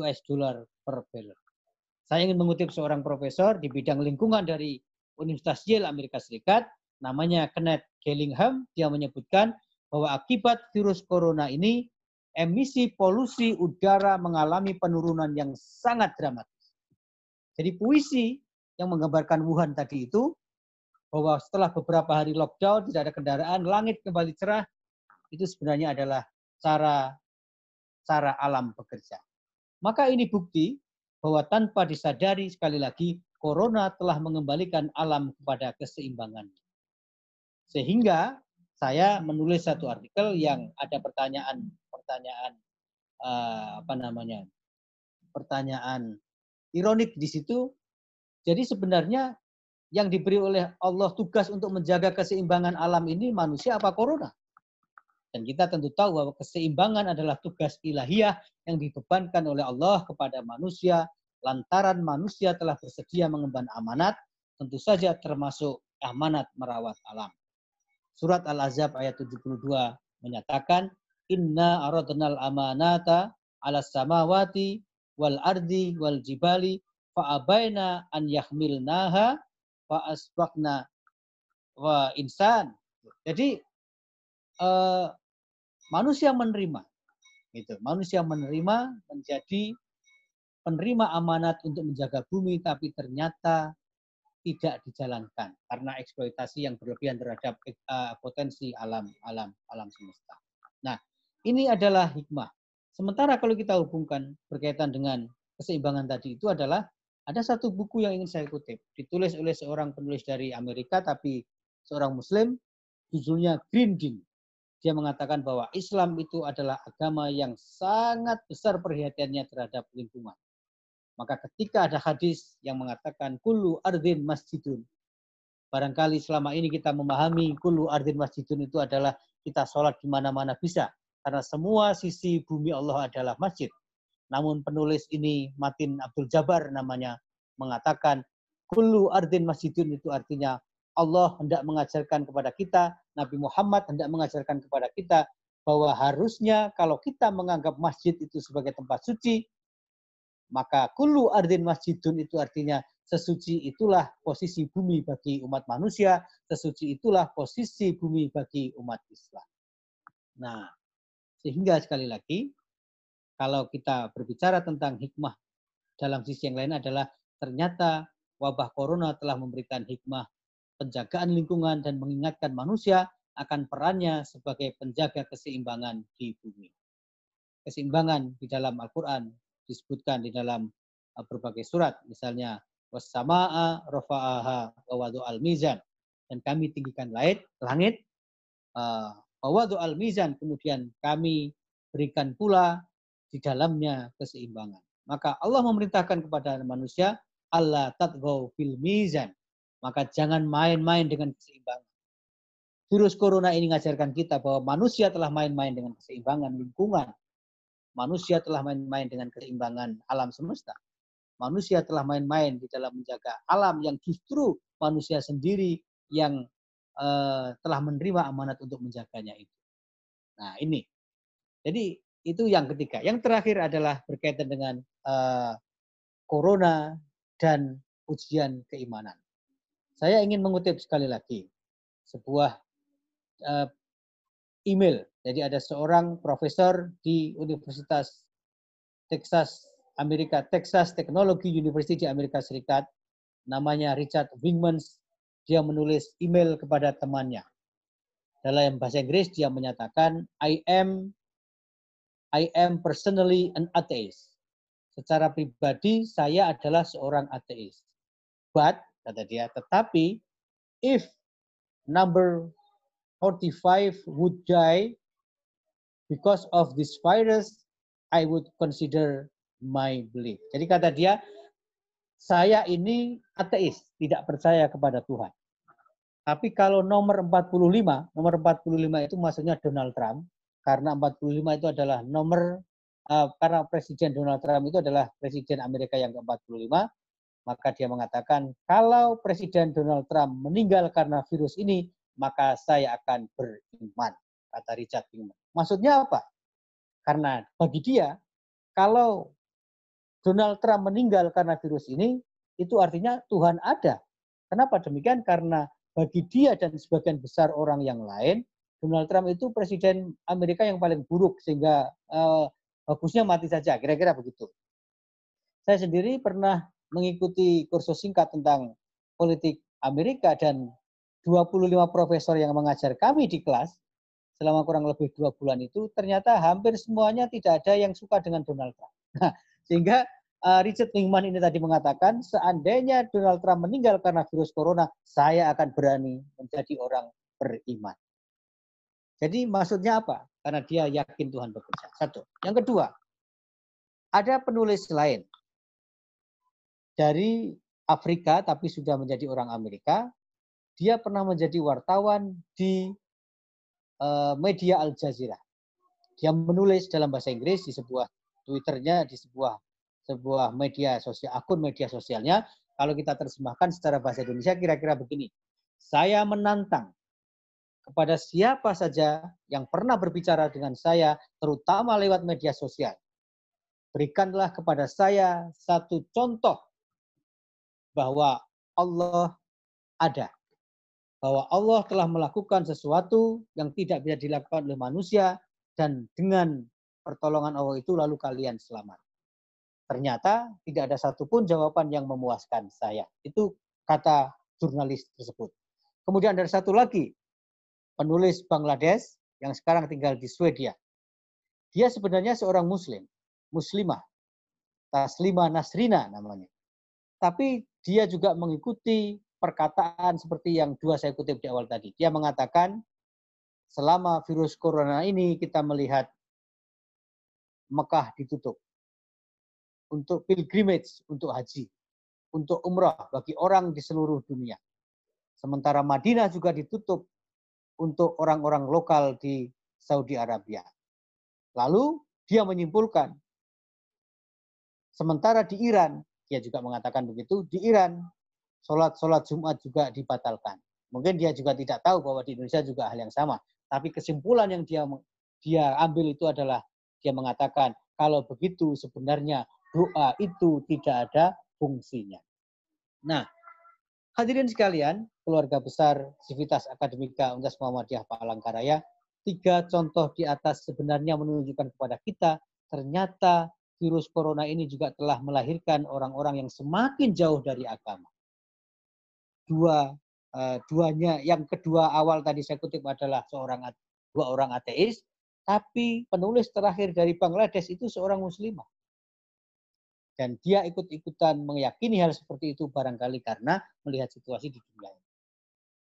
US dollar per barrel. Saya ingin mengutip seorang profesor di bidang lingkungan dari Universitas Yale Amerika Serikat, namanya Kenneth Gellingham, dia menyebutkan bahwa akibat virus corona ini emisi polusi udara mengalami penurunan yang sangat dramatis. Jadi puisi yang menggambarkan Wuhan tadi itu, bahwa setelah beberapa hari lockdown, tidak ada kendaraan, langit kembali cerah, itu sebenarnya adalah cara cara alam bekerja. Maka ini bukti bahwa tanpa disadari sekali lagi, corona telah mengembalikan alam kepada keseimbangan. Sehingga saya menulis satu artikel yang ada pertanyaan pertanyaan uh, apa namanya pertanyaan ironik di situ. Jadi sebenarnya yang diberi oleh Allah tugas untuk menjaga keseimbangan alam ini manusia apa corona? Dan kita tentu tahu bahwa keseimbangan adalah tugas ilahiyah yang dibebankan oleh Allah kepada manusia lantaran manusia telah bersedia mengemban amanat, tentu saja termasuk amanat merawat alam. Surat Al-Azab ayat 72 menyatakan, Inna aradnal amanata ala samawati wal ardi wal jibali fa'abaina an yahmilnaha fa asbaqna wa insan. Jadi uh, manusia menerima gitu. Manusia menerima menjadi penerima amanat untuk menjaga bumi tapi ternyata tidak dijalankan karena eksploitasi yang berlebihan terhadap uh, potensi alam alam alam semesta. Ini adalah hikmah. Sementara kalau kita hubungkan berkaitan dengan keseimbangan tadi itu adalah ada satu buku yang ingin saya kutip, ditulis oleh seorang penulis dari Amerika tapi seorang muslim, judulnya Grinding. Dia mengatakan bahwa Islam itu adalah agama yang sangat besar perhatiannya terhadap lingkungan. Maka ketika ada hadis yang mengatakan kullu ardin masjidun. Barangkali selama ini kita memahami kullu ardin masjidun itu adalah kita sholat di mana-mana bisa. Karena semua sisi bumi Allah adalah masjid. Namun penulis ini Matin Abdul Jabar namanya mengatakan kullu ardin masjidun itu artinya Allah hendak mengajarkan kepada kita, Nabi Muhammad hendak mengajarkan kepada kita bahwa harusnya kalau kita menganggap masjid itu sebagai tempat suci, maka kulu ardin masjidun itu artinya sesuci itulah posisi bumi bagi umat manusia, sesuci itulah posisi bumi bagi umat Islam. Nah, sehingga sekali lagi, kalau kita berbicara tentang hikmah dalam sisi yang lain adalah ternyata wabah corona telah memberikan hikmah penjagaan lingkungan dan mengingatkan manusia akan perannya sebagai penjaga keseimbangan di bumi. Keseimbangan di dalam Al-Quran disebutkan di dalam uh, berbagai surat, misalnya wassama'a rafa'aha wa al-mizan dan kami tinggikan langit, langit uh, wa al-mizan kemudian kami berikan pula di dalamnya keseimbangan. Maka Allah memerintahkan kepada manusia Allah tatgau fil mizan. Maka jangan main-main dengan keseimbangan. Virus corona ini mengajarkan kita bahwa manusia telah main-main dengan keseimbangan lingkungan, manusia telah main-main dengan keseimbangan alam semesta. Manusia telah main-main di dalam menjaga alam yang justru manusia sendiri yang uh, telah menerima amanat untuk menjaganya itu. Nah ini, jadi itu yang ketiga. Yang terakhir adalah berkaitan dengan uh, corona dan ujian keimanan. Saya ingin mengutip sekali lagi sebuah uh, email. Jadi ada seorang profesor di Universitas Texas Amerika Texas Technology University di Amerika Serikat namanya Richard Wingmans dia menulis email kepada temannya. Dalam bahasa Inggris dia menyatakan I am I am personally an atheist. Secara pribadi saya adalah seorang ateis. But kata dia, tetapi if number 45 would die because of this virus, I would consider my belief. Jadi kata dia, saya ini ateis, tidak percaya kepada Tuhan. Tapi kalau nomor 45, nomor 45 itu maksudnya Donald Trump, karena 45 itu adalah nomor, uh, karena Presiden Donald Trump itu adalah Presiden Amerika yang ke-45, maka dia mengatakan, kalau Presiden Donald Trump meninggal karena virus ini, maka saya akan beriman, kata Richard Pingman. Maksudnya apa? Karena bagi dia, kalau Donald Trump meninggal karena virus ini, itu artinya Tuhan ada. Kenapa demikian? Karena bagi dia dan sebagian besar orang yang lain, Donald Trump itu presiden Amerika yang paling buruk sehingga uh, bagusnya mati saja. Kira-kira begitu. Saya sendiri pernah mengikuti kursus singkat tentang politik Amerika dan 25 profesor yang mengajar kami di kelas selama kurang lebih dua bulan itu ternyata hampir semuanya tidak ada yang suka dengan Donald Trump. Nah, sehingga uh, Richard Ningman ini tadi mengatakan seandainya Donald Trump meninggal karena virus corona, saya akan berani menjadi orang beriman. Jadi maksudnya apa? Karena dia yakin Tuhan bekerja. Satu. Yang kedua, ada penulis lain dari Afrika tapi sudah menjadi orang Amerika. Dia pernah menjadi wartawan di uh, media Al Jazeera. Dia menulis dalam bahasa Inggris di sebuah Twitternya di sebuah sebuah media sosial akun media sosialnya. Kalau kita terjemahkan secara bahasa Indonesia kira-kira begini. Saya menantang kepada siapa saja yang pernah berbicara dengan saya, terutama lewat media sosial. Berikanlah kepada saya satu contoh bahwa Allah ada. Bahwa Allah telah melakukan sesuatu yang tidak bisa dilakukan oleh manusia dan dengan pertolongan Allah itu lalu kalian selamat. Ternyata tidak ada satupun jawaban yang memuaskan saya. Itu kata jurnalis tersebut. Kemudian ada satu lagi, penulis Bangladesh yang sekarang tinggal di Swedia. Dia sebenarnya seorang muslim, muslimah. Taslima Nasrina namanya. Tapi dia juga mengikuti perkataan seperti yang dua saya kutip di awal tadi. Dia mengatakan, selama virus corona ini kita melihat Mekah ditutup untuk pilgrimage, untuk haji, untuk umrah bagi orang di seluruh dunia. Sementara Madinah juga ditutup untuk orang-orang lokal di Saudi Arabia. Lalu dia menyimpulkan, sementara di Iran dia juga mengatakan begitu. Di Iran, sholat-sholat Jumat juga dibatalkan. Mungkin dia juga tidak tahu bahwa di Indonesia juga hal yang sama. Tapi kesimpulan yang dia dia ambil itu adalah dia mengatakan kalau begitu sebenarnya doa itu tidak ada fungsinya. Nah, hadirin sekalian, keluarga besar Civitas Akademika Universitas Muhammadiyah Palangkaraya, tiga contoh di atas sebenarnya menunjukkan kepada kita ternyata virus corona ini juga telah melahirkan orang-orang yang semakin jauh dari agama. Dua uh, duanya yang kedua awal tadi saya kutip adalah seorang dua orang ateis, tapi penulis terakhir dari Bangladesh itu seorang muslimah. Dan dia ikut-ikutan meyakini hal seperti itu barangkali karena melihat situasi di dunia ini.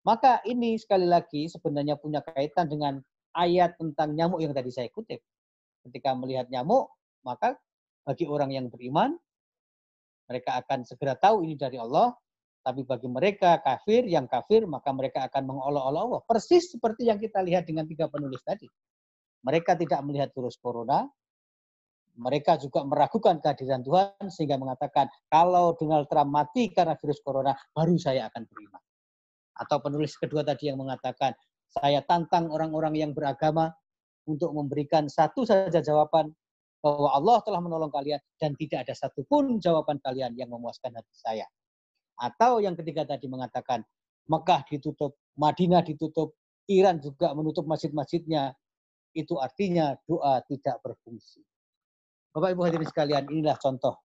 Maka ini sekali lagi sebenarnya punya kaitan dengan ayat tentang nyamuk yang tadi saya kutip. Ketika melihat nyamuk, maka bagi orang yang beriman, mereka akan segera tahu ini dari Allah. Tapi bagi mereka kafir, yang kafir, maka mereka akan mengolok-olok Allah. Persis seperti yang kita lihat dengan tiga penulis tadi. Mereka tidak melihat virus corona, mereka juga meragukan kehadiran Tuhan sehingga mengatakan kalau Donald Trump mati karena virus corona baru saya akan beriman. Atau penulis kedua tadi yang mengatakan saya tantang orang-orang yang beragama untuk memberikan satu saja jawaban bahwa Allah telah menolong kalian dan tidak ada satupun jawaban kalian yang memuaskan hati saya. Atau yang ketiga tadi mengatakan Mekah ditutup, Madinah ditutup, Iran juga menutup masjid-masjidnya. Itu artinya doa tidak berfungsi. Bapak Ibu hadirin sekalian, inilah contoh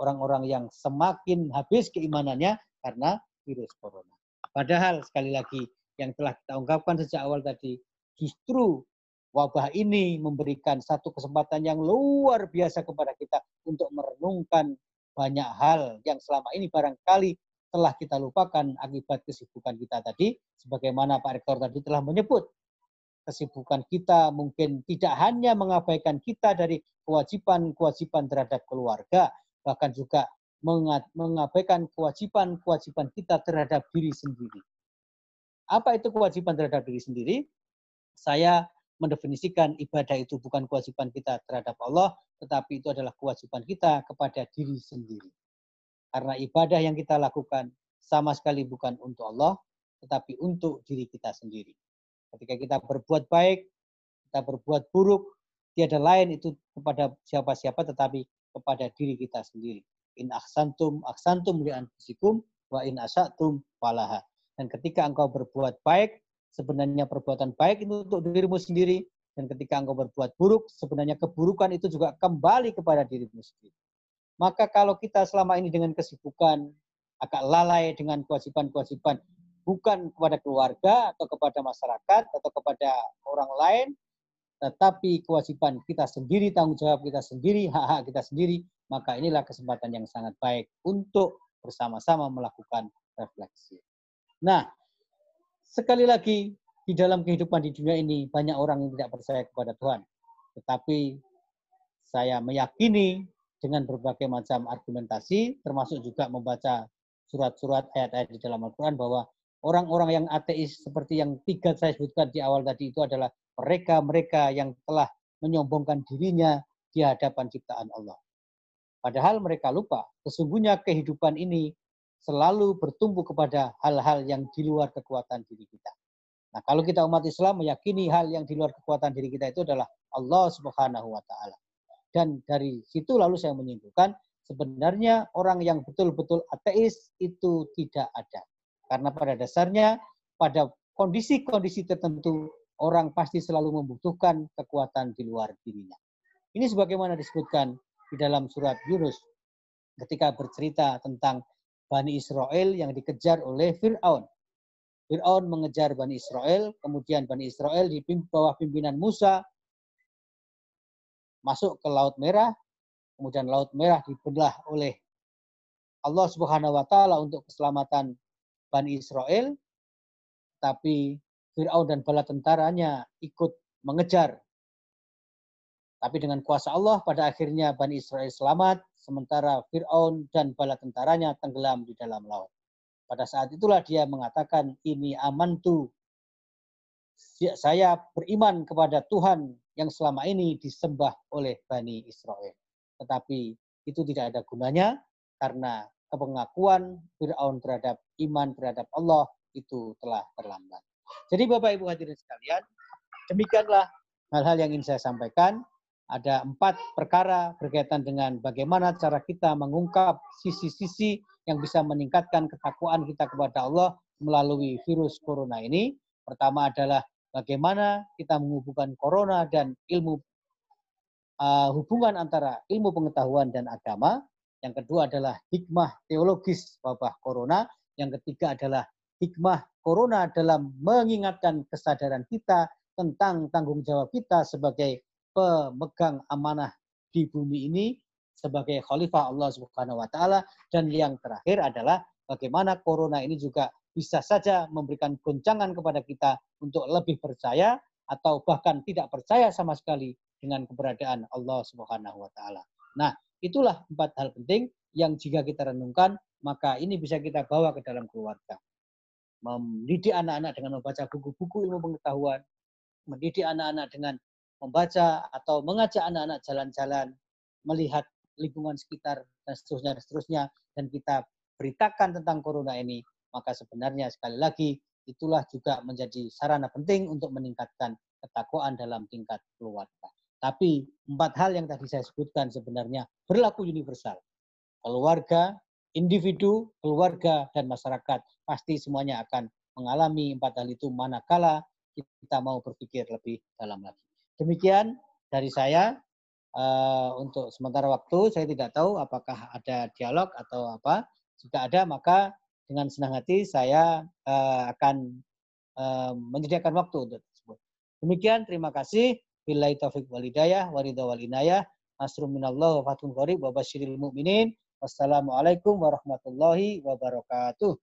orang-orang yang semakin habis keimanannya karena virus corona. Padahal sekali lagi yang telah kita ungkapkan sejak awal tadi, justru wabah ini memberikan satu kesempatan yang luar biasa kepada kita untuk merenungkan banyak hal yang selama ini barangkali telah kita lupakan akibat kesibukan kita tadi. Sebagaimana Pak Rektor tadi telah menyebut, kesibukan kita mungkin tidak hanya mengabaikan kita dari kewajiban-kewajiban terhadap keluarga, bahkan juga mengabaikan kewajiban-kewajiban kita terhadap diri sendiri. Apa itu kewajiban terhadap diri sendiri? Saya mendefinisikan ibadah itu bukan kewajiban kita terhadap Allah, tetapi itu adalah kewajiban kita kepada diri sendiri. Karena ibadah yang kita lakukan sama sekali bukan untuk Allah, tetapi untuk diri kita sendiri. Ketika kita berbuat baik, kita berbuat buruk, tiada lain itu kepada siapa-siapa tetapi kepada diri kita sendiri. In aksantum aksantum li anfusikum wa in asatum falaha. Dan ketika engkau berbuat baik, sebenarnya perbuatan baik itu untuk dirimu sendiri dan ketika engkau berbuat buruk sebenarnya keburukan itu juga kembali kepada dirimu sendiri. Maka kalau kita selama ini dengan kesibukan agak lalai dengan kewajiban-kewajiban bukan kepada keluarga atau kepada masyarakat atau kepada orang lain tetapi kewajiban kita sendiri, tanggung jawab kita sendiri, hak-hak kita sendiri, maka inilah kesempatan yang sangat baik untuk bersama-sama melakukan refleksi. Nah, sekali lagi di dalam kehidupan di dunia ini banyak orang yang tidak percaya kepada Tuhan. Tetapi saya meyakini dengan berbagai macam argumentasi, termasuk juga membaca surat-surat ayat-ayat di dalam Al-Quran bahwa orang-orang yang ateis seperti yang tiga saya sebutkan di awal tadi itu adalah mereka-mereka yang telah menyombongkan dirinya di hadapan ciptaan Allah. Padahal mereka lupa, sesungguhnya kehidupan ini selalu bertumbuh kepada hal-hal yang di luar kekuatan diri kita. Nah, kalau kita umat Islam meyakini hal yang di luar kekuatan diri kita itu adalah Allah Subhanahu wa taala. Dan dari situ lalu saya menyimpulkan sebenarnya orang yang betul-betul ateis itu tidak ada. Karena pada dasarnya pada kondisi-kondisi tertentu orang pasti selalu membutuhkan kekuatan di luar dirinya. Ini sebagaimana disebutkan di dalam surat Yunus ketika bercerita tentang Bani Israel yang dikejar oleh Fir'aun. Fir'aun mengejar Bani Israel, kemudian Bani Israel di bawah pimpinan Musa masuk ke Laut Merah, kemudian Laut Merah dibelah oleh Allah Subhanahu wa taala untuk keselamatan Bani Israel, tapi Firaun dan bala tentaranya ikut mengejar. Tapi dengan kuasa Allah pada akhirnya Bani Israel selamat, sementara Firaun dan bala tentaranya tenggelam di dalam laut. Pada saat itulah dia mengatakan, ini aman tuh. Saya beriman kepada Tuhan yang selama ini disembah oleh Bani Israel. Tetapi itu tidak ada gunanya karena pengakuan Fir'aun terhadap iman terhadap Allah itu telah terlambat. Jadi Bapak Ibu hadirin sekalian, demikianlah hal-hal yang ingin saya sampaikan. Ada empat perkara berkaitan dengan bagaimana cara kita mengungkap sisi-sisi yang bisa meningkatkan ketakwaan kita kepada Allah melalui virus corona ini. Pertama adalah bagaimana kita menghubungkan corona dan ilmu uh, hubungan antara ilmu pengetahuan dan agama. Yang kedua adalah hikmah teologis wabah corona. Yang ketiga adalah hikmah corona dalam mengingatkan kesadaran kita tentang tanggung jawab kita sebagai pemegang amanah di bumi ini sebagai khalifah Allah Subhanahu wa taala dan yang terakhir adalah bagaimana corona ini juga bisa saja memberikan goncangan kepada kita untuk lebih percaya atau bahkan tidak percaya sama sekali dengan keberadaan Allah Subhanahu wa taala. Nah, itulah empat hal penting yang jika kita renungkan maka ini bisa kita bawa ke dalam keluarga mendidik anak-anak dengan membaca buku-buku ilmu pengetahuan, mendidik anak-anak dengan membaca atau mengajak anak-anak jalan-jalan, melihat lingkungan sekitar dan seterusnya dan seterusnya dan kita beritakan tentang corona ini, maka sebenarnya sekali lagi itulah juga menjadi sarana penting untuk meningkatkan ketakwaan dalam tingkat keluarga. Tapi empat hal yang tadi saya sebutkan sebenarnya berlaku universal. Keluarga, individu, keluarga, dan masyarakat pasti semuanya akan mengalami empat hal itu manakala kita mau berpikir lebih dalam lagi. Demikian dari saya uh, untuk sementara waktu saya tidak tahu apakah ada dialog atau apa. Jika ada maka dengan senang hati saya uh, akan uh, menyediakan waktu untuk tersebut. Demikian terima kasih. Billahi taufik walidayah waridha walinayah. Nasrum minallah wa fatun qarib wa basyiril mu'minin. Wassalamualaikum warahmatullahi wabarakatuh.